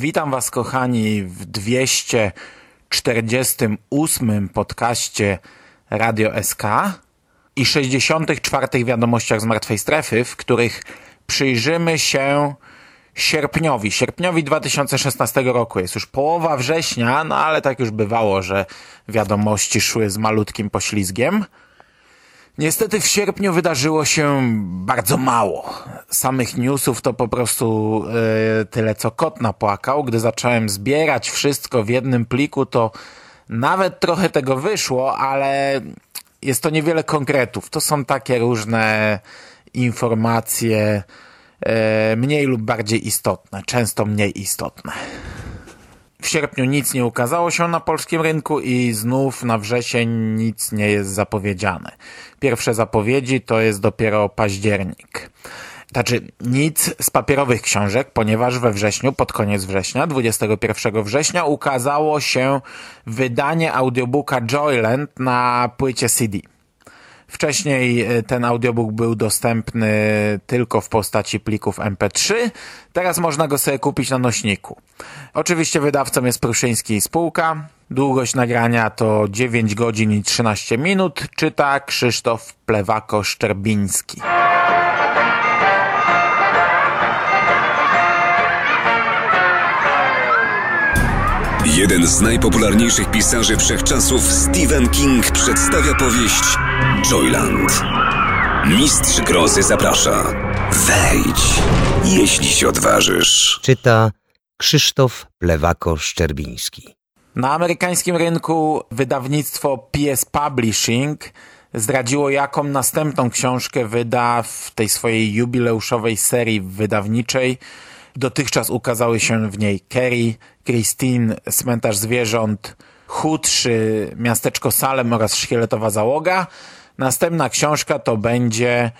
Witam Was, kochani, w 248 podcaście Radio SK i 64 wiadomościach z martwej strefy, w których przyjrzymy się sierpniowi, sierpniowi 2016 roku. Jest już połowa września, no ale tak już bywało, że wiadomości szły z malutkim poślizgiem. Niestety w sierpniu wydarzyło się bardzo mało. Samych newsów to po prostu yy, tyle co kot napłakał. Gdy zacząłem zbierać wszystko w jednym pliku, to nawet trochę tego wyszło, ale jest to niewiele konkretów. To są takie różne informacje yy, mniej lub bardziej istotne, często mniej istotne. W sierpniu nic nie ukazało się na polskim rynku i znów na wrzesień nic nie jest zapowiedziane. Pierwsze zapowiedzi to jest dopiero październik. Znaczy nic z papierowych książek, ponieważ we wrześniu, pod koniec września, 21 września ukazało się wydanie audiobooka Joyland na płycie CD. Wcześniej e, ten audiobook był dostępny tylko w postaci plików MP3, teraz można go sobie kupić na nośniku. Oczywiście wydawcą jest Pruszyński Spółka. Długość nagrania to 9 godzin i 13 minut. Czyta Krzysztof Plewako-Szczerbiński. Jeden z najpopularniejszych pisarzy wszechczasów, Stephen King, przedstawia powieść Joyland. Mistrz grozy zaprasza. Wejdź, jeśli się odważysz. Czyta Krzysztof Plewako-Szczerbiński. Na amerykańskim rynku wydawnictwo PS Publishing zdradziło, jaką następną książkę wyda w tej swojej jubileuszowej serii wydawniczej. Dotychczas ukazały się w niej Kerry, Christine, Cmentarz Zwierząt, Chudszy, Miasteczko Salem oraz Szkieletowa Załoga. Następna książka to będzie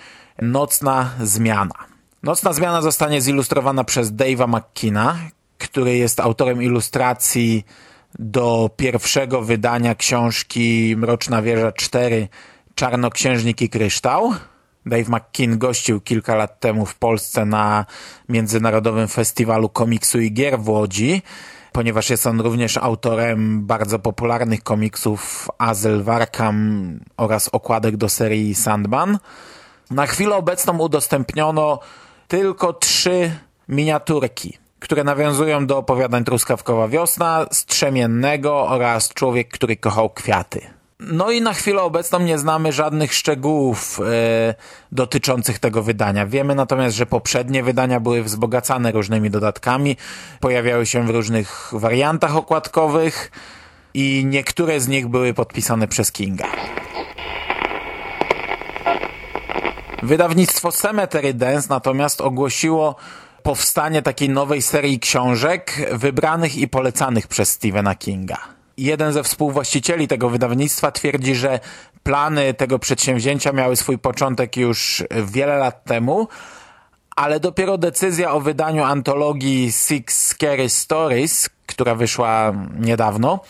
Nocna Zmiana. Nocna Zmiana zostanie zilustrowana przez Dave'a McKina, który jest autorem ilustracji do pierwszego wydania książki Mroczna Wieża 4 Czarnoksiężnik i Kryształ. Dave McKean gościł kilka lat temu w Polsce na Międzynarodowym Festiwalu Komiksu i Gier w Łodzi, ponieważ jest on również autorem bardzo popularnych komiksów Azyl Warkam oraz okładek do serii Sandman. Na chwilę obecną udostępniono tylko trzy miniaturki, które nawiązują do opowiadań Truskawkowa Wiosna, Strzemiennego oraz Człowiek, który kochał kwiaty. No i na chwilę obecną nie znamy żadnych szczegółów e, dotyczących tego wydania. Wiemy natomiast, że poprzednie wydania były wzbogacane różnymi dodatkami, pojawiały się w różnych wariantach okładkowych i niektóre z nich były podpisane przez Kinga. Wydawnictwo Cemetery Dance natomiast ogłosiło powstanie takiej nowej serii książek wybranych i polecanych przez Stephena Kinga. Jeden ze współwłaścicieli tego wydawnictwa twierdzi, że plany tego przedsięwzięcia miały swój początek już wiele lat temu, ale dopiero decyzja o wydaniu antologii Six Scary Stories, która wyszła niedawno,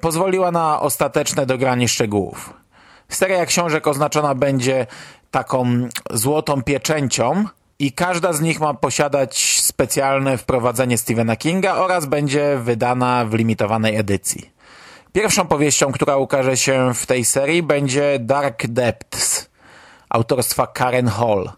pozwoliła na ostateczne dogranie szczegółów. Seria książek oznaczona będzie taką złotą pieczęcią i każda z nich ma posiadać specjalne wprowadzenie Stephena Kinga oraz będzie wydana w limitowanej edycji. Pierwszą powieścią, która ukaże się w tej serii będzie Dark Depths autorstwa Karen Hall.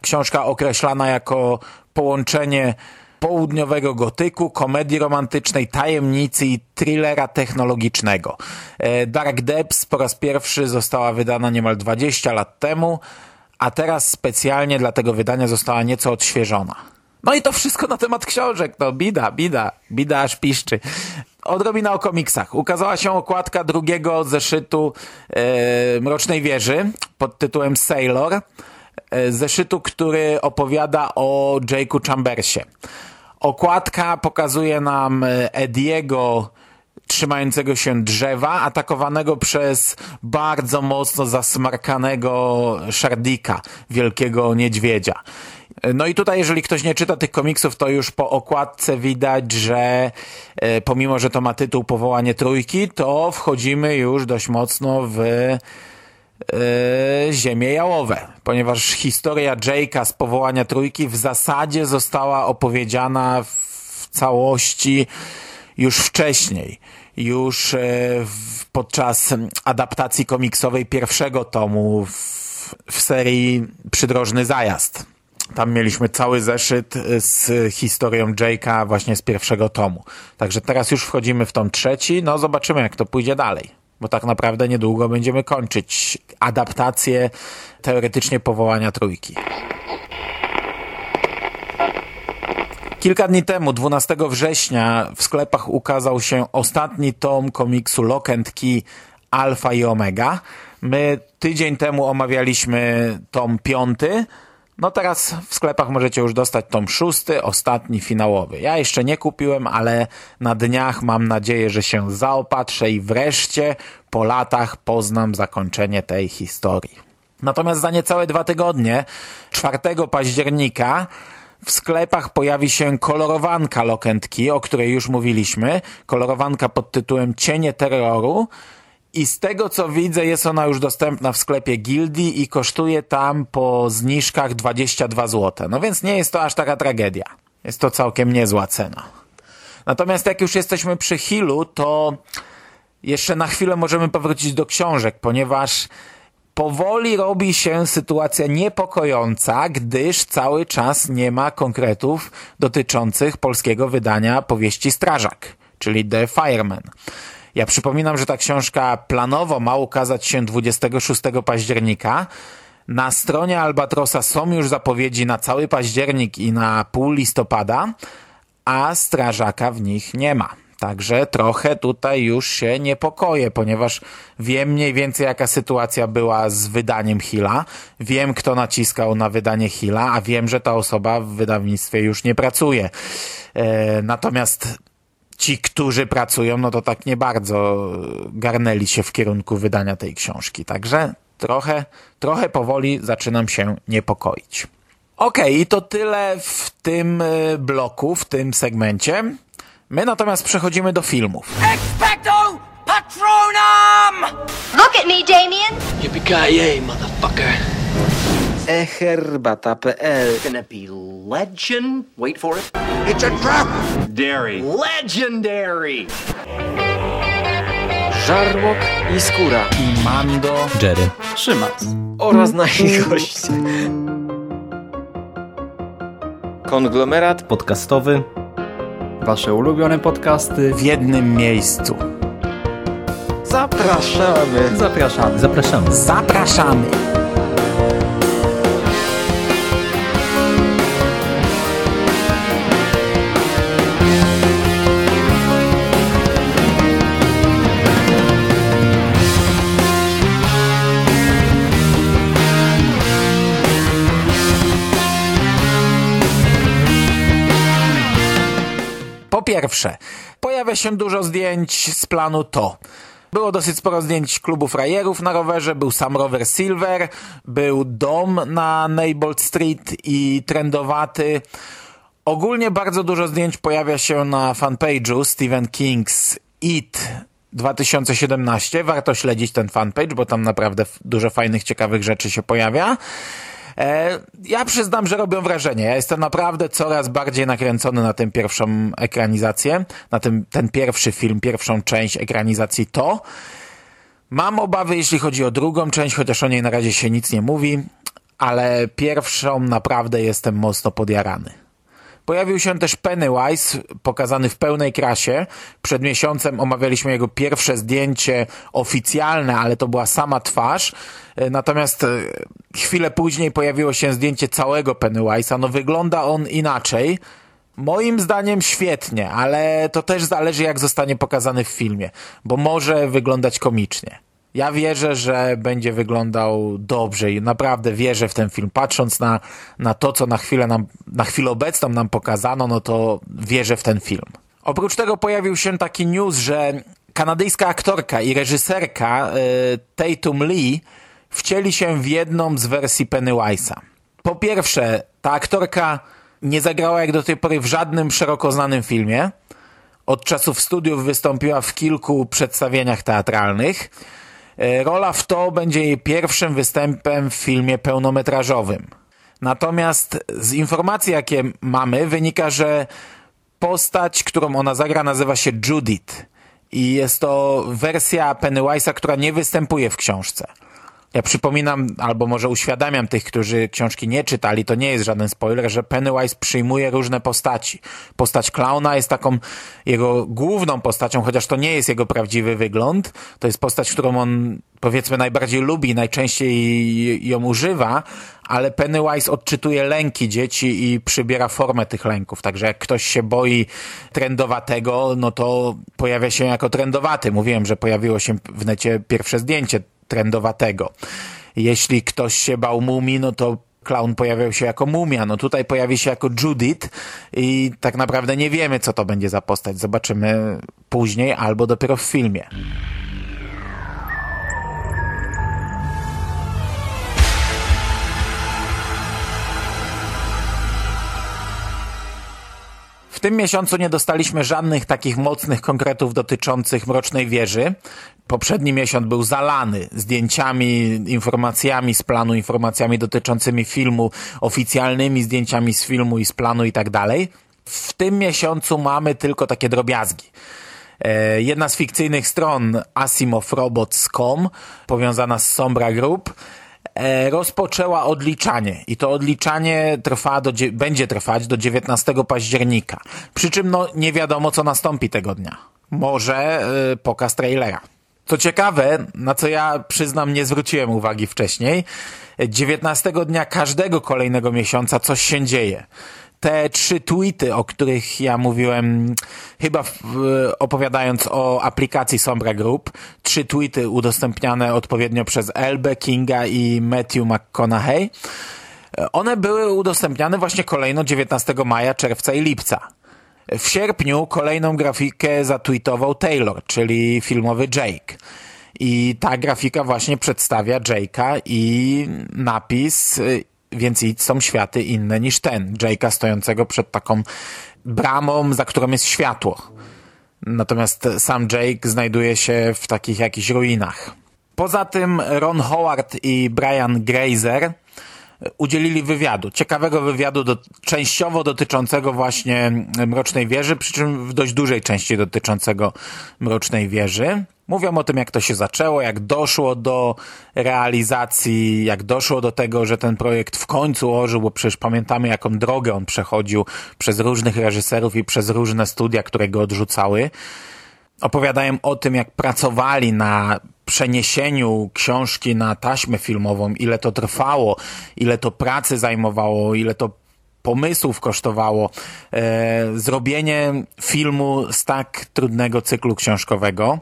Książka określana jako połączenie południowego gotyku, komedii romantycznej, tajemnicy i thrillera technologicznego. E, Dark Depths po raz pierwszy została wydana niemal 20 lat temu, a teraz specjalnie dla tego wydania została nieco odświeżona. No i to wszystko na temat książek, no bida, bida, bida aż piszczy. odrobina o komiksach. Ukazała się okładka drugiego zeszytu e, Mrocznej Wieży pod tytułem Sailor. E, zeszytu, który opowiada o Jake'u Chambersie. Okładka pokazuje nam e, Ediego trzymającego się drzewa, atakowanego przez bardzo mocno zasmarkanego Shardika, wielkiego niedźwiedzia. No i tutaj, jeżeli ktoś nie czyta tych komiksów, to już po okładce widać, że e, pomimo, że to ma tytuł Powołanie Trójki, to wchodzimy już dość mocno w e, ziemię jałowe, ponieważ historia Jake'a z Powołania Trójki w zasadzie została opowiedziana w całości już wcześniej, już e, podczas adaptacji komiksowej pierwszego tomu w, w serii Przydrożny Zajazd. Tam mieliśmy cały zeszyt z historią Jake'a właśnie z pierwszego tomu. Także teraz już wchodzimy w tom trzeci, no zobaczymy jak to pójdzie dalej. Bo tak naprawdę niedługo będziemy kończyć adaptację teoretycznie powołania trójki. Kilka dni temu, 12 września, w sklepach ukazał się ostatni tom komiksu Lock and Key Alpha i Omega. My tydzień temu omawialiśmy tom piąty, no teraz w sklepach możecie już dostać tom szósty, ostatni, finałowy. Ja jeszcze nie kupiłem, ale na dniach mam nadzieję, że się zaopatrzę i wreszcie po latach poznam zakończenie tej historii. Natomiast za niecałe dwa tygodnie, 4 października, w sklepach pojawi się kolorowanka Lokentki, o której już mówiliśmy. Kolorowanka pod tytułem Cienie Terroru. I z tego co widzę jest ona już dostępna w sklepie Gildii i kosztuje tam po zniżkach 22 zł. No więc nie jest to aż taka tragedia. Jest to całkiem niezła cena. Natomiast jak już jesteśmy przy Hillu, to jeszcze na chwilę możemy powrócić do książek, ponieważ powoli robi się sytuacja niepokojąca, gdyż cały czas nie ma konkretów dotyczących polskiego wydania powieści Strażak, czyli The Fireman. Ja przypominam, że ta książka planowo ma ukazać się 26 października. Na stronie Albatrosa są już zapowiedzi na cały październik i na pół listopada, a strażaka w nich nie ma. Także trochę tutaj już się niepokoję, ponieważ wiem mniej więcej jaka sytuacja była z wydaniem Hila, wiem kto naciskał na wydanie Hila, a wiem, że ta osoba w wydawnictwie już nie pracuje. E, natomiast ci, którzy pracują, no to tak nie bardzo garnęli się w kierunku wydania tej książki. Także trochę, trochę powoli zaczynam się niepokoić. Okej, okay, i to tyle w tym e, bloku, w tym segmencie. My natomiast przechodzimy do filmów. Expecto Patronum! Look at me, Damien! Yippee-ki-yay, motherfucker! eherbata.pl Gonna be legend... Wait for it. It's a trap! Dairy. Legendary! Żarłok i skóra. I Mando. Jerry. Szymas. Oraz nasi goście. Konglomerat Podcastowy. Wasze ulubione podcasty. W jednym miejscu. Zapraszamy. Zapraszamy. Zapraszamy. Zapraszamy. Pierwsze, pojawia się dużo zdjęć z planu to. Było dosyć sporo zdjęć klubu frajerów na rowerze, był sam rower Silver, był dom na Neibold Street i trendowaty. Ogólnie bardzo dużo zdjęć pojawia się na fanpage'u Stephen King's It 2017. Warto śledzić ten fanpage, bo tam naprawdę dużo fajnych, ciekawych rzeczy się pojawia. E, ja przyznam, że robią wrażenie. Ja jestem naprawdę coraz bardziej nakręcony na tę pierwszą ekranizację, na ten, ten pierwszy film, pierwszą część ekranizacji to. Mam obawy, jeśli chodzi o drugą część, chociaż o niej na razie się nic nie mówi, ale pierwszą naprawdę jestem mocno podjarany. Pojawił się też Pennywise, pokazany w pełnej krasie. Przed miesiącem omawialiśmy jego pierwsze zdjęcie oficjalne, ale to była sama twarz. Natomiast chwilę później pojawiło się zdjęcie całego Pennywise'a. No wygląda on inaczej. Moim zdaniem świetnie, ale to też zależy jak zostanie pokazany w filmie, bo może wyglądać komicznie. Ja wierzę, że będzie wyglądał dobrze i naprawdę wierzę w ten film. Patrząc na, na to, co na chwilę, nam, na chwilę obecną nam pokazano, no to wierzę w ten film. Oprócz tego pojawił się taki news, że kanadyjska aktorka i reżyserka y, Tatum Lee wcieli się w jedną z wersji Pennywise'a. Po pierwsze, ta aktorka nie zagrała jak do tej pory w żadnym szeroko znanym filmie. Od czasów studiów wystąpiła w kilku przedstawieniach teatralnych. E, rola w to będzie jej pierwszym występem w filmie pełnometrażowym. Natomiast z informacji, jakie mamy, wynika, że postać, którą ona zagra, nazywa się Judith. I jest to wersja Pennywise'a, która nie występuje w książce. Ja przypominam, albo może uświadamiam tych, którzy książki nie czytali, to nie jest żaden spoiler, że Pennywise przyjmuje różne postaci. Postać klauna jest taką jego główną postacią, chociaż to nie jest jego prawdziwy wygląd. To jest postać, którą on powiedzmy najbardziej lubi, najczęściej ją używa, ale Pennywise odczytuje lęki dzieci i przybiera formę tych lęków. Także jak ktoś się boi trendowatego, no to pojawia się jako trendowaty. Mówiłem, że pojawiło się w necie pierwsze zdjęcie trendowatego. Jeśli ktoś się bał mumii, no to clown pojawiał się jako mumia, no tutaj pojawi się jako Judith i tak naprawdę nie wiemy, co to będzie za postać. Zobaczymy później albo dopiero w filmie. W tym miesiącu nie dostaliśmy żadnych takich mocnych konkretów dotyczących Mrocznej Wieży. Poprzedni miesiąc był zalany zdjęciami, informacjami z planu, informacjami dotyczącymi filmu, oficjalnymi zdjęciami z filmu i z planu i tak dalej. W tym miesiącu mamy tylko takie drobiazgi. E, jedna z fikcyjnych stron asimowrobots.com powiązana z Sombra Group rozpoczęła odliczanie i to odliczanie trwa do, będzie trwać do 19 października. Przy czym no, nie wiadomo, co nastąpi tego dnia. Może yy, pokaz trailera. Co ciekawe, na co ja przyznam nie zwróciłem uwagi wcześniej, 19 dnia każdego kolejnego miesiąca coś się dzieje te trzy tweety, o których ja mówiłem, chyba w, opowiadając o aplikacji Sombra Group, trzy tweety udostępniane odpowiednio przez Elbe, Kinga i Matthew McConaughey, one były udostępniane właśnie kolejno 19 maja, czerwca i lipca. W sierpniu kolejną grafikę zatweetował Taylor, czyli filmowy Jake. I ta grafika właśnie przedstawia Jake'a i napis więc są światy inne niż ten. Jake'a stojącego przed taką bramą, za którą jest światło. Natomiast sam Jake znajduje się w takich jakichś ruinach. Poza tym Ron Howard i Brian Grazer udzielili wywiadu. Ciekawego wywiadu do, częściowo dotyczącego właśnie Mrocznej Wieży, przy czym w dość dużej części dotyczącego Mrocznej Wieży. Mówią o tym, jak to się zaczęło, jak doszło do realizacji, jak doszło do tego, że ten projekt w końcu ożył, bo przecież pamiętamy, jaką drogę on przechodził przez różnych reżyserów i przez różne studia, które go odrzucały. Opowiadają o tym, jak pracowali na przeniesieniu książki na taśmę filmową, ile to trwało, ile to pracy zajmowało, ile to pomysłów kosztowało e, zrobienie filmu z tak trudnego cyklu książkowego.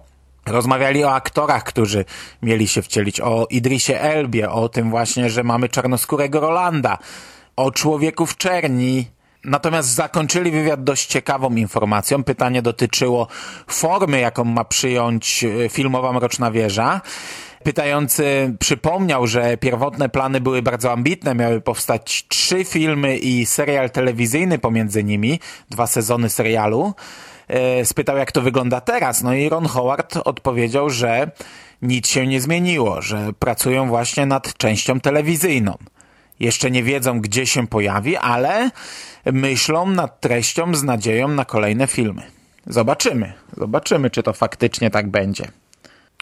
Rozmawiali o aktorach, którzy mieli się wcielić, o Idrisie Elbie, o tym właśnie, że mamy czarnoskórego Rolanda, o człowieku w czerni. Natomiast zakończyli wywiad dość ciekawą informacją. Pytanie dotyczyło formy, jaką ma przyjąć e, filmowa Mroczna Wieża. Pytający przypomniał, że pierwotne plany były bardzo ambitne, miały powstać trzy filmy i serial telewizyjny pomiędzy nimi, dwa sezony serialu. E, spytał, jak to wygląda teraz. No i Ron Howard odpowiedział, że nic się nie zmieniło, że pracują właśnie nad częścią telewizyjną. Jeszcze nie wiedzą, gdzie się pojawi, ale myślą nad treścią z nadzieją na kolejne filmy. Zobaczymy. Zobaczymy, czy to faktycznie tak będzie.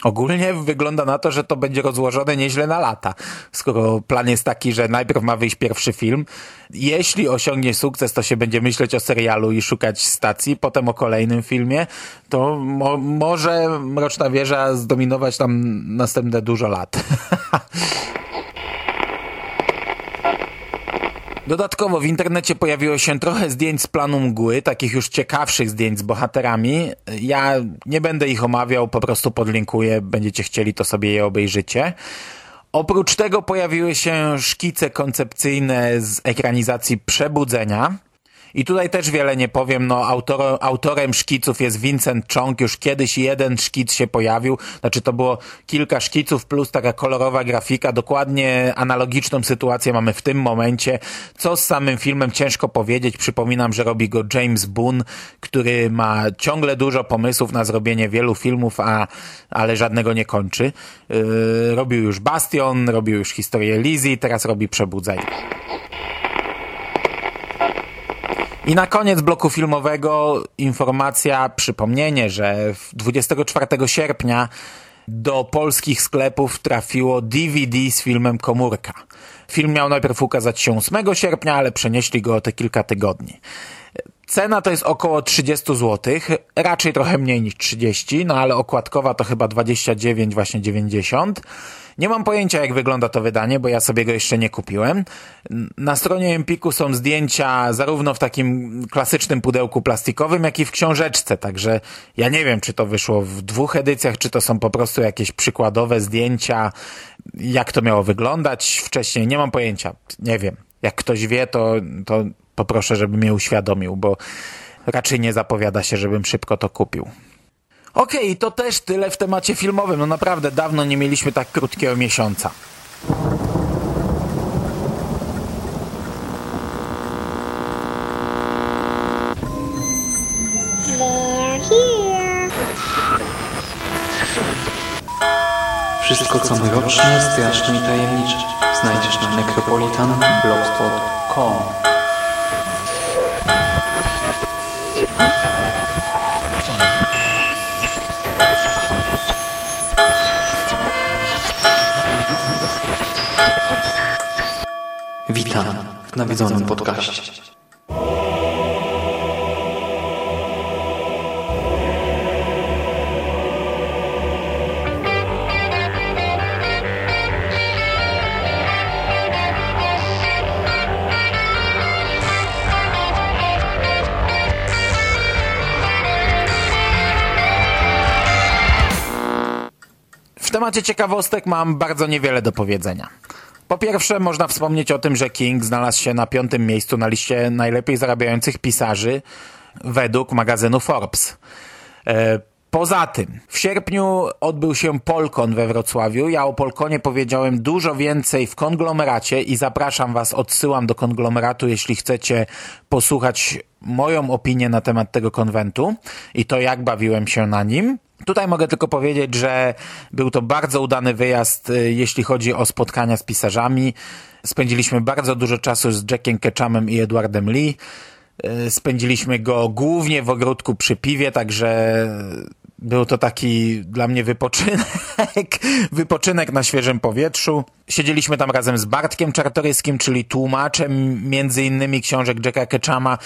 Ogólnie wygląda na to, że to będzie rozłożone nieźle na lata, skoro plan jest taki, że najpierw ma wyjść pierwszy film. Jeśli osiągnie sukces, to się będzie myśleć o serialu i szukać stacji, potem o kolejnym filmie, to mo może Mroczna Wieża zdominować tam następne dużo lat. Dodatkowo w internecie pojawiło się trochę zdjęć z planu mgły, takich już ciekawszych zdjęć z bohaterami. Ja nie będę ich omawiał, po prostu podlinkuję, będziecie chcieli to sobie je obejrzycie. Oprócz tego pojawiły się szkice koncepcyjne z ekranizacji Przebudzenia. I tutaj też wiele nie powiem, no autor, autorem szkiców jest Vincent Chong, już kiedyś jeden szkic się pojawił, znaczy to było kilka szkiców plus taka kolorowa grafika, dokładnie analogiczną sytuację mamy w tym momencie. Co z samym filmem ciężko powiedzieć, przypominam, że robi go James Boone, który ma ciągle dużo pomysłów na zrobienie wielu filmów, a, ale żadnego nie kończy. Yy, robił już Bastion, robił już historię Lizzie, teraz robi Przebudzenie. I na koniec bloku filmowego informacja, przypomnienie, że 24 sierpnia do polskich sklepów trafiło DVD z filmem Komórka. Film miał najpierw ukazać się 8 sierpnia, ale przenieśli go o te kilka tygodni. Cena to jest około 30 zł, raczej trochę mniej niż 30, no ale okładkowa to chyba 29, właśnie 90. Nie mam pojęcia, jak wygląda to wydanie, bo ja sobie go jeszcze nie kupiłem. Na stronie Empiku są zdjęcia zarówno w takim klasycznym pudełku plastikowym, jak i w książeczce, także ja nie wiem, czy to wyszło w dwóch edycjach, czy to są po prostu jakieś przykładowe zdjęcia, jak to miało wyglądać wcześniej, nie mam pojęcia, nie wiem. Jak ktoś wie, to, to poproszę, żeby mnie uświadomił, bo raczej nie zapowiada się, żebym szybko to kupił. Okej, okay, to też tyle w temacie filmowym. No naprawdę dawno nie mieliśmy tak krótkiego miesiąca. Wszystko co mroczne, straszne i tajemnicze znajdziesz na necropolitanblogspot.com Witam w nawiedzonym podcaście. W temacie ciekawostek mam bardzo niewiele do powiedzenia. Po pierwsze, można wspomnieć o tym, że King znalazł się na piątym miejscu na liście najlepiej zarabiających pisarzy według magazynu Forbes. E, poza tym, w sierpniu odbył się Polkon we Wrocławiu. Ja o Polkonie powiedziałem dużo więcej w konglomeracie i zapraszam Was, odsyłam do konglomeratu, jeśli chcecie posłuchać moją opinię na temat tego konwentu i to jak bawiłem się na nim. Tutaj mogę tylko powiedzieć, że był to bardzo udany wyjazd, y, jeśli chodzi o spotkania z pisarzami. Spędziliśmy bardzo dużo czasu z Jackiem Ketchumem i Edwardem Lee. Y, spędziliśmy go głównie w ogródku przy piwie, także był to taki dla mnie wypoczynek, wypoczynek na świeżym powietrzu. Siedzieliśmy tam razem z Bartkiem Czartoryskim, czyli tłumaczem między innymi książek Jacka Ketchuma.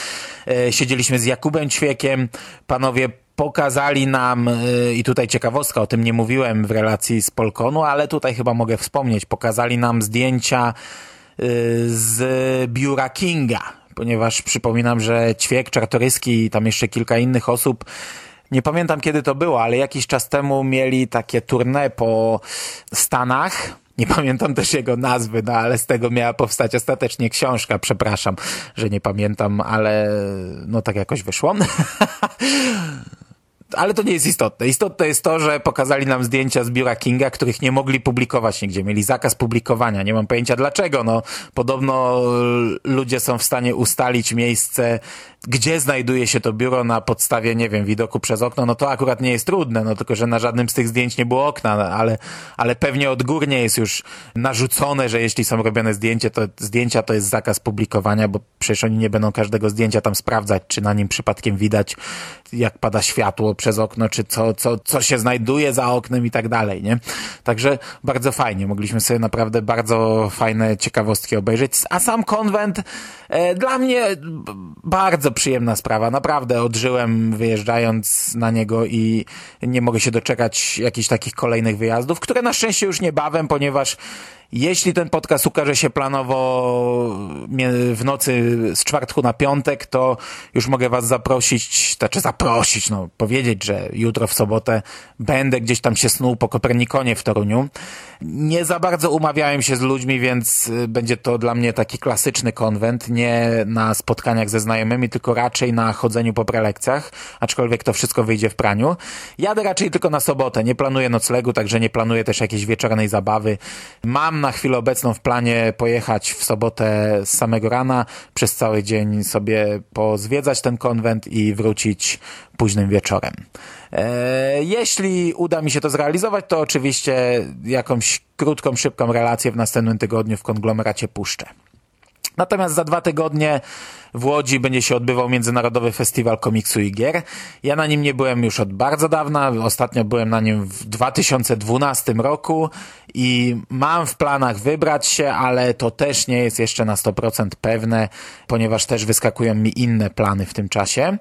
Y, siedzieliśmy z Jakubem Ćwiekiem. Panowie pokazali nam, y, i tutaj ciekawostka, o tym nie mówiłem w relacji z Polkonu, ale tutaj chyba mogę wspomnieć, pokazali nam zdjęcia y, z biura Kinga, ponieważ przypominam, że Ćwiek, Czartoryski i tam jeszcze kilka innych osób nie pamiętam kiedy to było, ale jakiś czas temu mieli takie tournée po Stanach. Nie pamiętam też jego nazwy, no ale z tego miała powstać ostatecznie książka. Przepraszam, że nie pamiętam, ale no tak jakoś wyszło. ale to nie jest istotne. Istotne jest to, że pokazali nam zdjęcia z biura Kinga, których nie mogli publikować nigdzie. Mieli zakaz publikowania. Nie mam pojęcia dlaczego. No, podobno ludzie są w stanie ustalić miejsce, gdzie znajduje się to biuro na podstawie, nie wiem, widoku przez okno. No to akurat nie jest trudne, no tylko, że na żadnym z tych zdjęć nie było okna, ale, ale pewnie odgórnie jest już narzucone, że jeśli są robione zdjęcie, to zdjęcia to jest zakaz publikowania, bo przecież oni nie będą każdego zdjęcia tam sprawdzać, czy na nim przypadkiem widać, jak pada światło przez okno, czy co, co, co się znajduje za oknem i tak dalej, nie? Także bardzo fajnie. Mogliśmy sobie naprawdę bardzo fajne ciekawostki obejrzeć. A sam konwent e, dla mnie bardzo przyjemna sprawa. Naprawdę odżyłem wyjeżdżając na niego i nie mogę się doczekać jakichś takich kolejnych wyjazdów, które na szczęście już niebawem, ponieważ Jeśli ten podcast ukaże się planowo w nocy z czwartku na piątek, to już mogę was zaprosić, znaczy zaprosić, no powiedzieć, że jutro w sobotę będę gdzieś tam się snuł po Kopernikonie w Toruniu. Nie za bardzo umawiałem się z ludźmi, więc y, będzie to dla mnie taki klasyczny konwent, nie na spotkaniach ze znajomymi, tylko raczej na chodzeniu po prelekcjach, aczkolwiek to wszystko wyjdzie w praniu. Jadę raczej tylko na sobotę, nie planuję noclegu, także nie planuję też jakiejś wieczornej zabawy. Mam na chwilę obecną w planie pojechać w sobotę z samego rana, przez cały dzień sobie pozwiedzać ten konwent i wrócić późnym wieczorem. E, jeśli uda mi się to zrealizować, to oczywiście jakąś krótką, szybką relację w następnym tygodniu w konglomeracie puszczę. Natomiast za dwa tygodnie w Łodzi będzie się odbywał Międzynarodowy Festiwal Komiksu i Gier. Ja na nim nie byłem już od bardzo dawna. Ostatnio byłem na nim w 2012 roku i mam w planach wybrać się, ale to też nie jest jeszcze na 100% pewne, ponieważ też wyskakują mi inne plany w tym czasie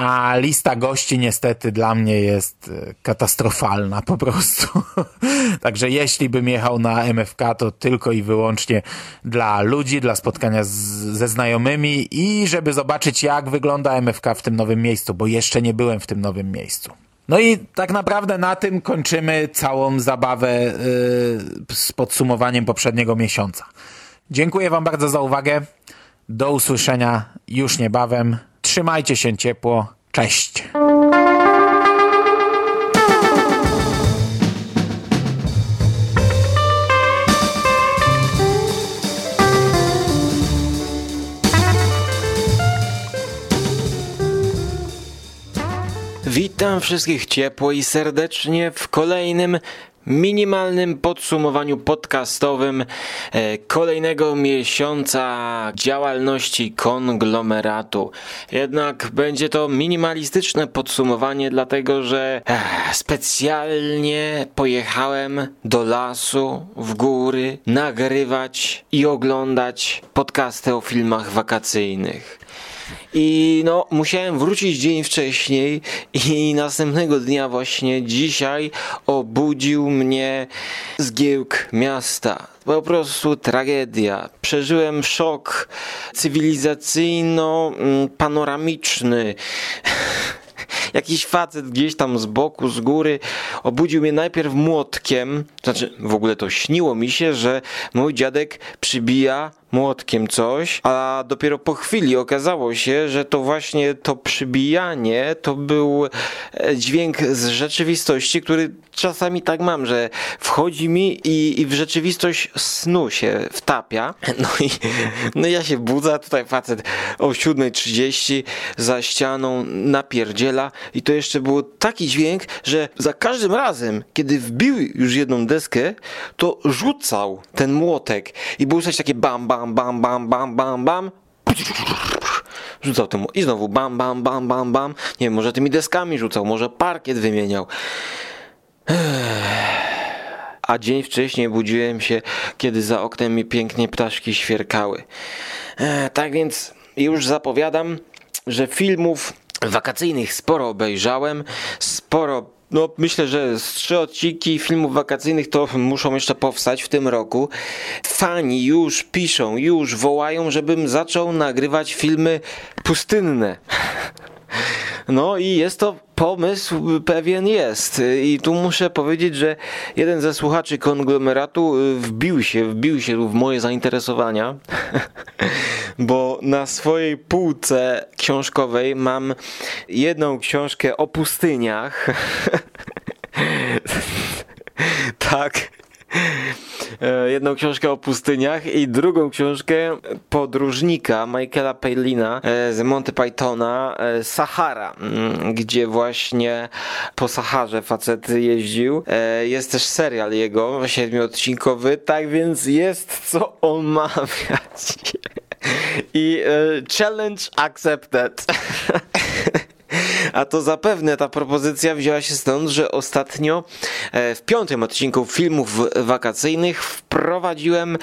a lista gości niestety dla mnie jest e, katastrofalna po prostu. Także jeśli bym jechał na MFK, to tylko i wyłącznie dla ludzi, dla spotkania z, ze znajomymi i żeby zobaczyć, jak wygląda MFK w tym nowym miejscu, bo jeszcze nie byłem w tym nowym miejscu. No i tak naprawdę na tym kończymy całą zabawę yy, z podsumowaniem poprzedniego miesiąca. Dziękuję Wam bardzo za uwagę. Do usłyszenia już niebawem. Trzymajcie się ciepło. Cześć. Witam wszystkich ciepło i serdecznie w kolejnym minimalnym podsumowaniu podcastowym e, kolejnego miesiąca działalności konglomeratu. Jednak będzie to minimalistyczne podsumowanie, dlatego że specjalnie pojechałem do lasu, w góry, nagrywać i oglądać podcasty o filmach wakacyjnych. I no, musiałem wrócić dzień wcześniej i następnego dnia właśnie dzisiaj obudził mnie zgiełk miasta. Po prostu tragedia. Przeżyłem szok cywilizacyjno-panoramiczny jakiś facet gdzieś tam z boku, z góry obudził mnie najpierw młotkiem, znaczy w ogóle to śniło mi się, że mój dziadek przybija młotkiem coś, a dopiero po chwili okazało się, że to właśnie to przybijanie to był e, dźwięk z rzeczywistości, który czasami tak mam, że wchodzi mi i, i w rzeczywistość snu się wtapia. No i no ja się budzę, tutaj facet o 7.30 za ścianą napierdziela i to jeszcze był taki dźwięk, że za każdym razem, kiedy wbił już jedną deskę, to rzucał ten młotek i było coś takie bam, bam, bam, bam, bam, bam, bam, bam. Rzucał temu i znowu bam, bam, bam, bam, bam. Nie wiem, może tymi deskami rzucał, może parkiet wymieniał. A dzień wcześniej budziłem się, kiedy za oknem mi pięknie ptaszki świerkały. Tak więc już zapowiadam, że filmów wakacyjnych sporo obejrzałem, sporo no, myślę, że z trzy odcinki filmów wakacyjnych to muszą jeszcze powstać w tym roku. Fani już piszą, już wołają, żebym zaczął nagrywać filmy pustynne. No i jest to pomysł pewien jest. I tu muszę powiedzieć, że jeden ze słuchaczy konglomeratu wbił się, wbił się w moje zainteresowania, bo na swojej półce książkowej mam jedną książkę o pustyniach. tak. E, jedną książkę o pustyniach i drugą książkę podróżnika Michaela Palina e, z Monty Pythona e, Sahara, mm, gdzie właśnie po Saharze facet jeździł. Jest też serial jego, siedmiodcinkowy, tak więc jest co omawiać. I challenge accepted. A to zapewne ta propozycja wzięła się stąd, że ostatnio e, w piątym odcinku filmów wakacyjnych wprowadziłem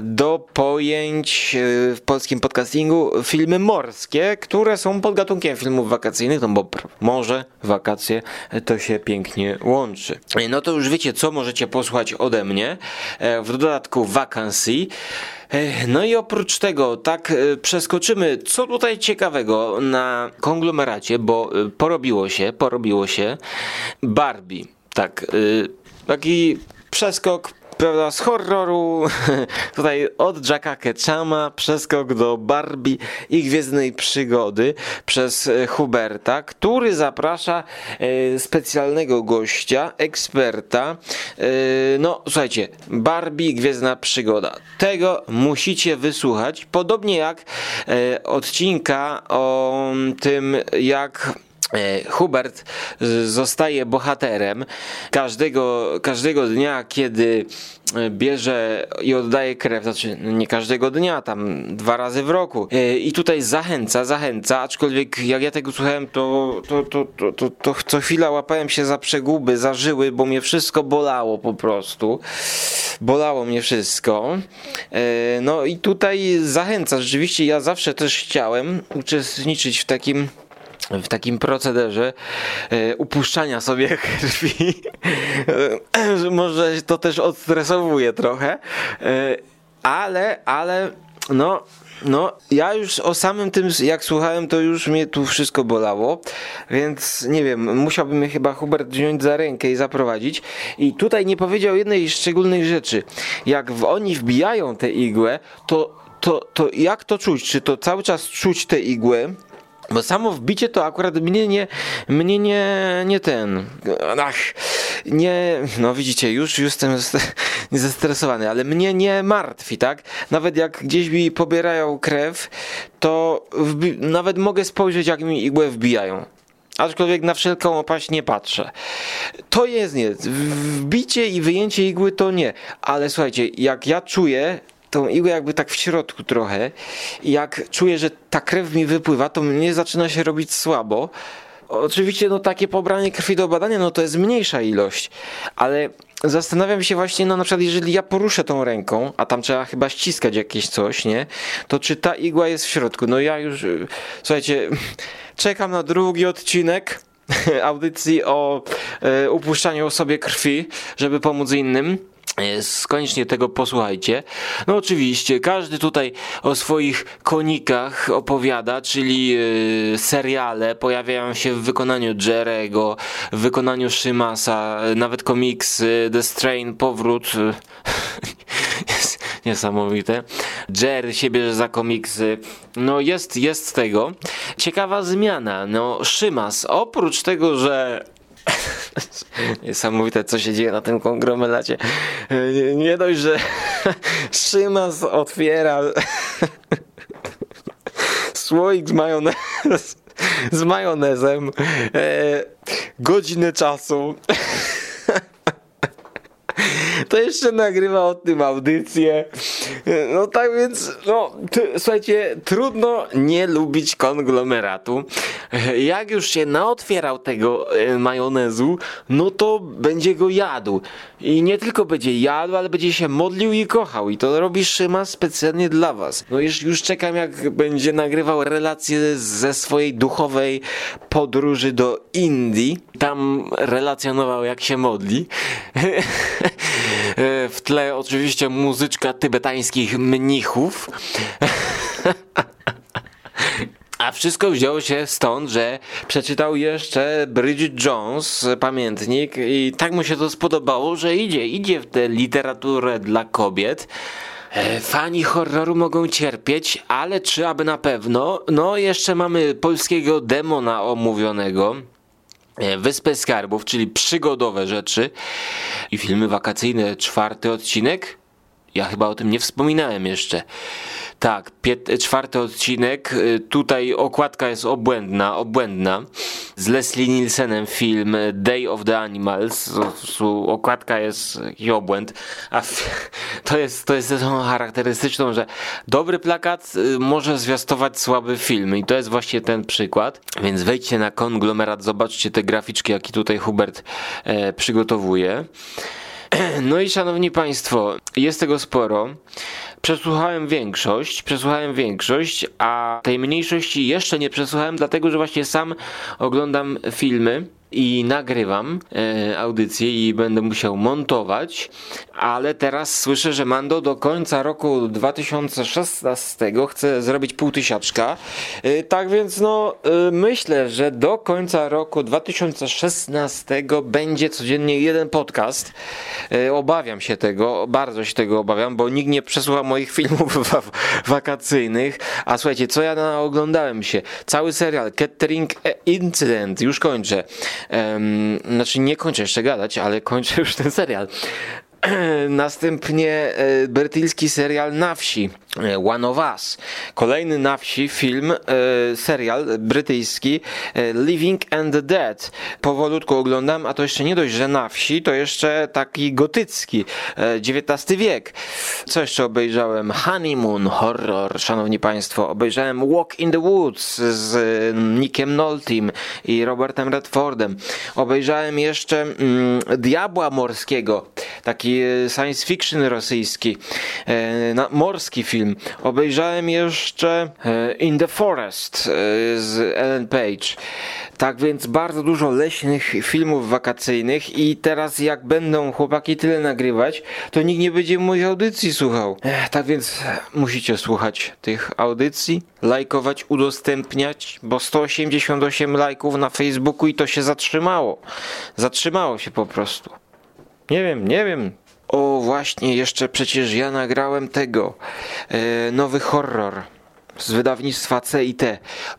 do pojęć e, w polskim podcastingu filmy morskie, które są podgatunkiem filmów wakacyjnych, no bo morze, wakacje to się pięknie łączy. No to już wiecie, co możecie posłuchać ode mnie. E, w dodatku Vacancy. No i oprócz tego, tak e, przeskoczymy, co tutaj ciekawego na konglomeracie, bo e, porobiło się, porobiło się Barbie. Tak, e, taki przeskok prawda, z horroru, tutaj od Jacka Ketchama, przeskok do Barbie i Gwiezdnej Przygody przez e, Huberta, który zaprasza e, specjalnego gościa, eksperta. E, no, słuchajcie, Barbie Gwiezdna Przygoda. Tego musicie wysłuchać, podobnie jak odcinka o tym, jak Hubert z- zostaje bohaterem każdego, każdego dnia, kiedy e, bierze i oddaje krew, znaczy no nie każdego dnia, tam dwa razy w roku. E, I tutaj zachęca, zachęca, aczkolwiek jak ja tego słuchałem, to, to, to, to, to, to co chwila łapałem się za przeguby, za żyły, bo mnie wszystko bolało po prostu. Bolało mnie wszystko. E, No i tutaj zachęca, rzeczywiście ja zawsze też chciałem uczestniczyć w takim w takim procederze e, upuszczania sobie krwi. E, że może to też odstresowuje trochę, e, ale, ale no, no, ja już o samym tym, jak słuchałem, to już mnie tu wszystko bolało, więc nie wiem, musiałby mnie chyba Hubert wziąć za rękę i zaprowadzić. I tutaj nie powiedział jednej szczególnej rzeczy. Jak w, oni wbijają tę igłę, to, to, to jak to czuć? Czy to cały czas czuć tę igłę? Bo samo wbicie to akurat mnie nie, mnie nie, nie ten, ach, nie, no widzicie, już, już jestem zest- zestresowany, ale mnie nie martwi, tak? Nawet jak gdzieś mi pobierają krew, to nawet mogę spojrzeć, jak mi igłę wbijają. Aczkolwiek na wszelką opaść nie patrzę. To jest nie. Wbicie i wyjęcie igły to nie. Ale słuchajcie, jak ja czuję tą igłę jakby tak w środku trochę i jak czuję, że ta krew mi wypływa, to mnie zaczyna się robić słabo. Oczywiście no takie pobranie krwi do badania, no to jest mniejsza ilość, ale zastanawiam się właśnie, no na przykład jeżeli ja poruszę tą ręką, a tam trzeba chyba ściskać jakieś coś, nie? To czy ta igła jest w środku? No ja już, słuchajcie, czekam na drugi odcinek audycji o e, upuszczaniu sobie krwi, żeby pomóc innym. E, Koniecznie tego posłuchajcie. No oczywiście, każdy tutaj o swoich konikach opowiada, czyli e, seriale pojawiają się w wykonaniu Jerego, w wykonaniu Shimasa, e, nawet komiksy, The Strain, Powrót. e, niesamowite. Jerry się bierze za komiksy. No jest, jest tego. Ciekawa zmiana. No Szymas, oprócz tego, że Niesamowite, co się dzieje na tym konglomeracie. Nie, nie dość, że Szymas otwiera słoik z majonez, z majonezem, e, godzinę czasu. To jeszcze nagrywa o tym audycję. No tak więc, no, słuchajcie, trudno nie lubić konglomeratu. Jak już się naotwierał tego e, majonezu, no to będzie go jadł. I nie tylko będzie jadł, ale będzie się modlił i kochał. I to robi Szyma specjalnie dla was. No już, już czekam, jak będzie nagrywał relacje ze swojej duchowej podróży do Indii. Tam relacjonował, jak się modli. E, W tle oczywiście muzyczka tybetańskich mnichów. A wszystko wzięło się stąd, że przeczytał jeszcze Bridget Jones, pamiętnik, i tak mu się to spodobało, że idzie, idzie w tę literaturę dla kobiet. E, Fani horroru mogą cierpieć, ale czy aby na pewno? No, jeszcze mamy polskiego demona omówionego. E, Wyspę Skarbów, czyli przygodowe rzeczy i filmy wakacyjne, czwarty odcinek. Ja chyba o tym nie wspominałem jeszcze. Tak, czwarty odcinek. y, Tutaj okładka jest obłędna, obłędna. Z Leslie Nielsenem film Day of the Animals. Okładka jest jakiś obłęd. A to jest, to jest tą charakterystyczną, że dobry plakat y, może zwiastować słaby film. I to jest właśnie ten przykład. Więc wejdźcie na konglomerat, zobaczcie te graficzki, jakie tutaj Hubert e, przygotowuje. No i szanowni państwo, jest tego sporo. Przesłuchałem większość, przesłuchałem większość, a tej mniejszości jeszcze nie przesłuchałem, dlatego że właśnie sam oglądam filmy i nagrywam e, audycję i będę musiał montować, ale teraz słyszę, że Mando do końca roku 2016 chce zrobić półtysiaczka. E, tak więc no e, myślę, że do końca roku 2016 będzie codziennie jeden podcast. E, obawiam się tego, bardzo się tego obawiam, bo nikt nie przesłucha moich filmów wa- wakacyjnych. A słuchajcie, co ja na oglądałem się? Cały serial Catering Incident, już kończę. Em, znaczy nie kończę jeszcze gadać, ale kończę już ten serial. Następnie e, brytyjski serial Na wsi, One of Us. Kolejny na wsi film, e, serial brytyjski e, Living and the Dead. Powolutku oglądam, a to jeszcze nie dość, że na wsi, to jeszcze taki gotycki, e, XIX wiek. Co jeszcze obejrzałem? Honeymoon, horror, szanowni państwo. Obejrzałem Walk in the Woods z e, Nickiem Noltym i Robertem Redfordem. Obejrzałem jeszcze mm, Diabła Morskiego, taki e, science fiction rosyjski, e, morski film. Obejrzałem jeszcze e, In the Forest e, z Ellen Page. Tak więc bardzo dużo leśnych filmów wakacyjnych i teraz jak będą chłopaki tyle nagrywać, to nikt nie będzie moich audycji słuchał. Ech, tak więc musicie słuchać tych audycji, lajkować, udostępniać, bo 188 lajków na Facebooku i to się zatrzymało. Zatrzymało się po prostu. Nie wiem, nie wiem. O, właśnie, jeszcze przecież ja nagrałem tego. E, nowy horror z wydawnictwa CIT.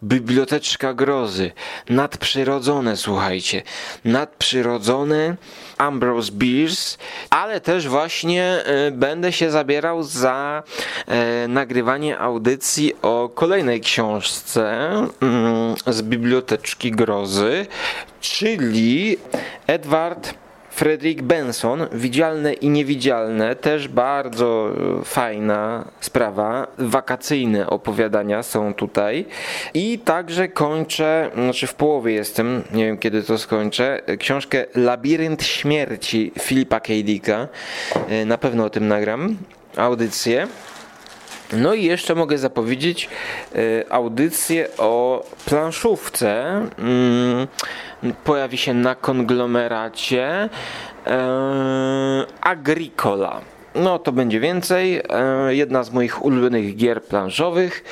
Biblioteczka Grozy. Nadprzyrodzone, słuchajcie. Nadprzyrodzone. Ambrose Bierce, ale też właśnie e, będę się zabierał za e, nagrywanie audycji o kolejnej książce mm, z Biblioteczki Grozy, czyli Edward Frederick Benson, Widzialne i Niewidzialne, też bardzo e, fajna sprawa. Wakacyjne opowiadania są tutaj. I także kończę, znaczy w połowie jestem, nie wiem kiedy to skończę, książkę Labirynt Śmierci Filipa K. Dicka. E, Na pewno o tym nagram audycję. No i jeszcze mogę zapowiedzieć e, audycję o planszówce. Mm, Pojawi się na konglomeracie e, Agricola. No to będzie więcej. E, Jedna z moich ulubionych gier planszowych.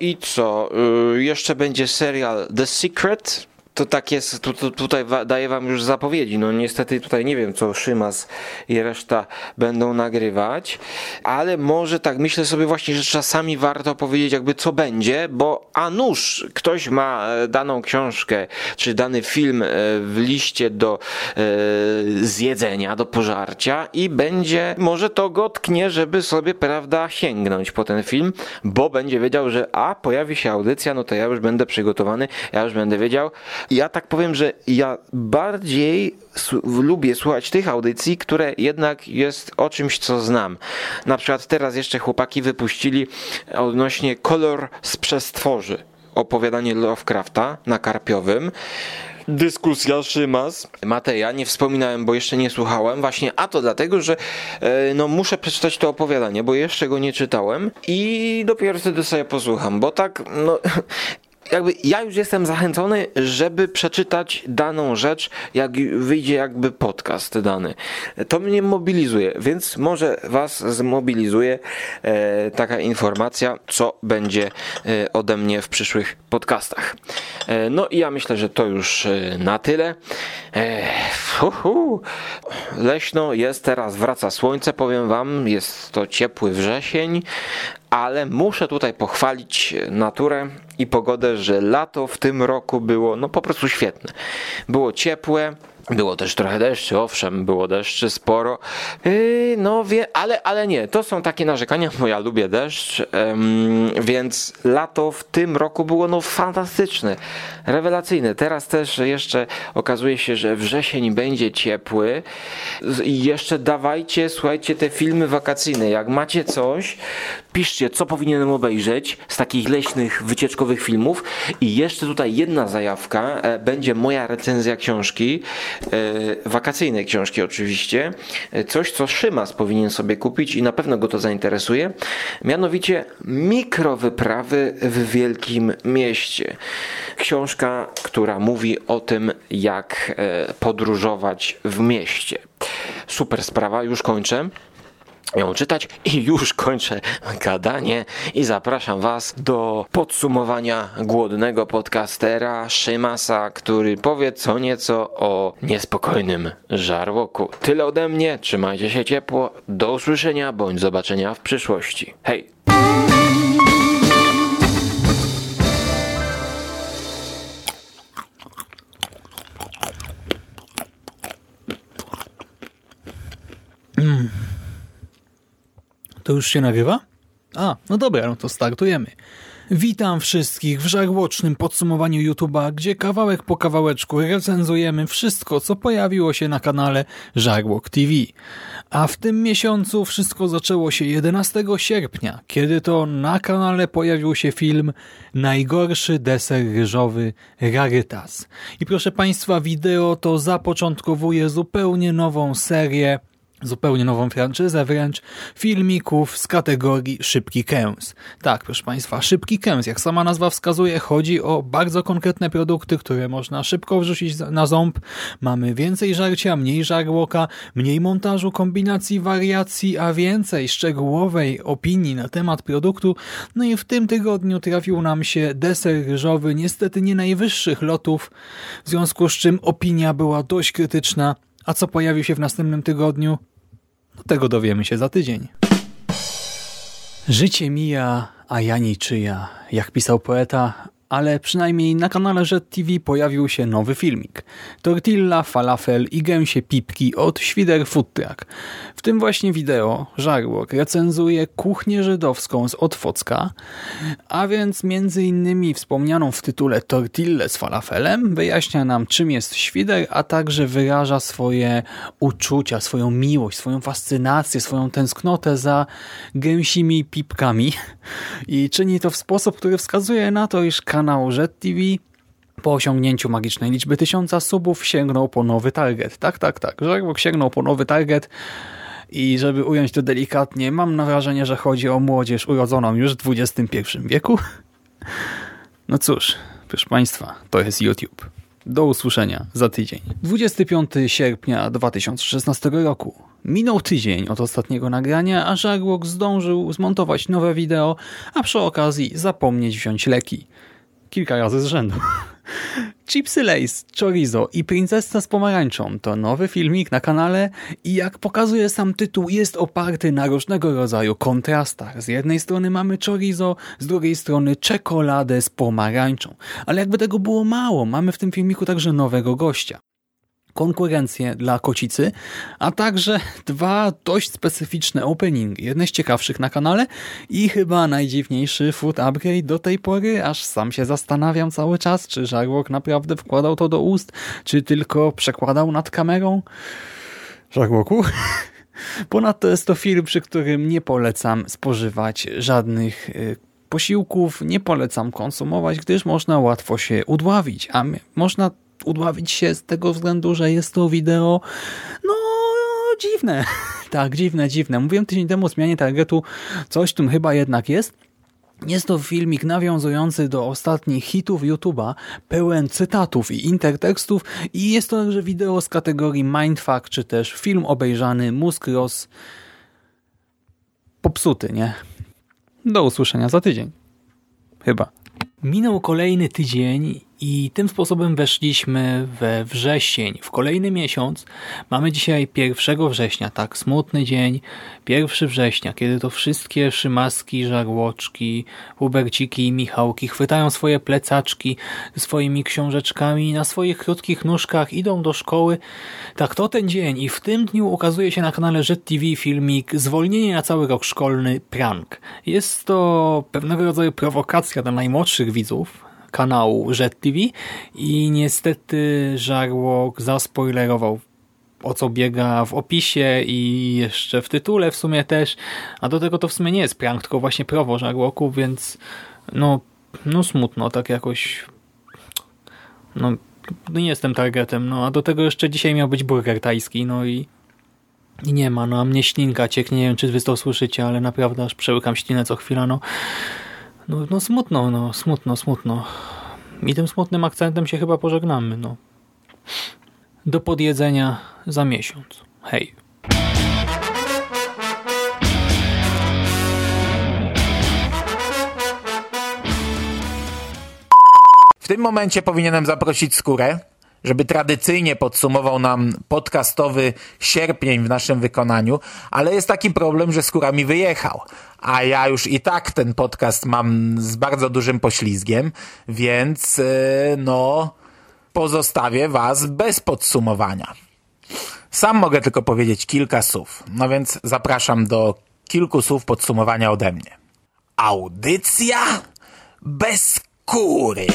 I co? Jeszcze będzie serial The Secret. To tak jest, tu, tu, tutaj daję wam już zapowiedzi. No niestety tutaj nie wiem, co Szymas i reszta będą nagrywać, ale może tak myślę sobie właśnie, że czasami warto powiedzieć jakby co będzie, bo a nuż ktoś ma e, daną książkę, czy dany film e, w liście do e, zjedzenia, do pożarcia i będzie, może to go tknie, żeby sobie, prawda, sięgnąć po ten film, bo będzie wiedział, że a, pojawi się audycja, no to ja już będę przygotowany, ja już będę wiedział. Ja tak powiem, że ja bardziej lubię słuchać tych audycji, które jednak jest o czymś, co znam. Na przykład teraz jeszcze chłopaki wypuścili odnośnie kolor z przestworzy opowiadanie Lovecrafta na Karpiowym. Dyskusja Szymas. Mateja, nie wspominałem, bo jeszcze nie słuchałem. Właśnie, a to dlatego, że e, no muszę przeczytać to opowiadanie, bo jeszcze go nie czytałem i dopiero wtedy sobie posłucham, bo tak, no jakby ja już jestem zachęcony, żeby przeczytać daną rzecz, jak wyjdzie jakby podcast dany. To mnie mobilizuje, więc może was zmobilizuje e, taka informacja, co będzie e, ode mnie w przyszłych podcastach. E, no i ja myślę, że to już e, na tyle. E, hu, hu. Leśno jest teraz, wraca słońce, powiem wam, jest to ciepły wrzesień, ale muszę tutaj pochwalić naturę i pogodę, że lato w tym roku było no po prostu świetne. Było ciepłe, było też trochę deszczy, owszem, było deszczy sporo. Yy, no wie, ale, ale nie, to są takie narzekania, bo ja lubię deszcz, em, więc lato w tym roku było no fantastyczne, rewelacyjne. Teraz też jeszcze okazuje się, że wrzesień będzie ciepły i jeszcze dawajcie, słuchajcie, te filmy wakacyjne. Jak macie coś, piszcie, co powinienem obejrzeć z takich leśnych, wycieczkowych filmów. I jeszcze tutaj jedna zajawka. E, będzie moja recenzja książki, e, wakacyjnej książki oczywiście. E, coś, co Szymas powinien sobie kupić i na pewno go to zainteresuje. Mianowicie mikrowyprawy w wielkim mieście. Książka, która mówi o tym, jak podróżować w mieście. Super sprawa, już kończę ją czytać i już kończę gadanie i zapraszam Was do podsumowania głodnego podcastera Szymasa, który powie co nieco o niespokojnym żarłoku. Tyle ode mnie, trzymajcie się ciepło, do usłyszenia bądź zobaczenia w przyszłości. Hej! To już się nagrywa? A, no dobra, no to startujemy. Witam wszystkich w żarłocznym podsumowaniu YouTube'a, gdzie kawałek po kawałeczku recenzujemy wszystko, co pojawiło się na kanale Żarłok TV. A w tym miesiącu wszystko zaczęło się 11 sierpnia, kiedy to na kanale pojawił się film Najgorszy deser ryżowy Rarytas. I proszę Państwa, wideo to zapoczątkowuje zupełnie nową serię zupełnie nową franczyzę wręcz filmików z kategorii szybki kęs. Tak, proszę Państwa, szybki kęs, jak sama nazwa wskazuje, chodzi o bardzo konkretne produkty, które można szybko wrzucić na ząb. Mamy więcej żarcia, mniej żarłoka, mniej montażu, kombinacji, wariacji, a więcej szczegółowej opinii na temat produktu. No i w tym tygodniu trafił nam się deser ryżowy, niestety nie najwyższych lotów, w związku z czym opinia była dość krytyczna, a co pojawi się w następnym tygodniu? No tego dowiemy się za tydzień. Życie mija, a ja niczyja. Jak pisał poeta, ale przynajmniej na kanale Jet TV pojawił się nowy filmik. Tortilla, falafel i gęsie pipki od Świder Food Truck. W tym właśnie wideo Żarłok recenzuje kuchnię żydowską z Otwocka, a więc między innymi wspomnianą w tytule tortillę z falafelem wyjaśnia nam czym jest Świder, a także wyraża swoje uczucia, swoją miłość, swoją fascynację, swoją tęsknotę za gęsimi pipkami i czyni to w sposób, który wskazuje na to, iż kanał Jet TV po osiągnięciu magicznej liczby tysiąca subów sięgnął po nowy target. Tak, tak, tak. Żarłok sięgnął po nowy target i żeby ująć to delikatnie, mam wrażenie, że chodzi o młodzież urodzoną już w XXI wieku. No cóż, proszę Państwa, to jest YouTube. Do usłyszenia za tydzień. 25 sierpnia 2016 roku. Minął tydzień od ostatniego nagrania, a Żarłok zdążył zmontować nowe wideo, a przy okazji zapomnieć wziąć leki kilka razy z rzędu. Chipsy Lace, Chorizo i Princessa z pomarańczą to nowy filmik na kanale i jak pokazuje sam tytuł jest oparty na różnego rodzaju kontrastach. Z jednej strony mamy chorizo, z drugiej strony czekoladę z pomarańczą. Ale jakby tego było mało, mamy w tym filmiku także nowego gościa konkurencję dla kocicy, a także dwa dość specyficzne openingi. Jedne z ciekawszych na kanale i chyba najdziwniejszy food upgrade do tej pory, aż sam się zastanawiam cały czas, czy Żarłok naprawdę wkładał to do ust, czy tylko przekładał nad kamerą. Żarłoku? Ponadto jest to film, przy którym nie polecam spożywać żadnych y, posiłków, nie polecam konsumować, gdyż można łatwo się udławić, a można udławić się z tego względu, że jest to wideo no dziwne. tak, dziwne, dziwne. Mówiłem tydzień temu o zmianie targetu, coś tym chyba jednak jest. Jest to filmik nawiązujący do ostatnich hitów YouTube'a, pełen cytatów i intertekstów i jest to także wideo z kategorii Mindfuck, czy też film obejrzany, mózg roz... popsuty, nie? Do usłyszenia za tydzień. Chyba. Minął kolejny tydzień i tym sposobem weszliśmy we wrzesień, w kolejny miesiąc. Mamy dzisiaj 1 września, tak, smutny dzień, 1 września, kiedy to wszystkie szymaski, żarłoczki, Huberciki i Michałki chwytają swoje plecaczki swoimi książeczkami na swoich krótkich nóżkach, idą do szkoły. Tak, to ten dzień i w tym dniu ukazuje się na kanale Jet TV filmik Zwolnienie na cały rok szkolny prank. Jest to pewnego rodzaju prowokacja dla najmłodszych widzów, kanału Jet TV i niestety Żarłok zaspoilerował o co biega w opisie i jeszcze w tytule w sumie też, a do tego to w sumie nie jest prank, tylko właśnie prowo żarłoku, więc no, no smutno tak jakoś no nie jestem targetem, no a do tego jeszcze dzisiaj miał być burger tajski, no i, i nie ma, no a mnie ślinka cieknie, nie wiem czy wy to słyszycie, ale naprawdę aż przełykam ślinę co chwila, no no, no smutno, no smutno, smutno i tym smutnym akcentem się chyba pożegnamy, no do podjedzenia za miesiąc. Hej. W tym momencie powinienem zaprosić Skórę, żeby tradycyjnie podsumował nam podcastowy sierpień w naszym wykonaniu, ale jest taki problem, że Skóra mi wyjechał, a ja już i tak ten podcast mam z bardzo dużym poślizgiem, więc yy, no pozostawię was bez podsumowania. Sam mogę tylko powiedzieć kilka słów, no więc zapraszam do kilku słów podsumowania ode mnie. Audycja bez kury.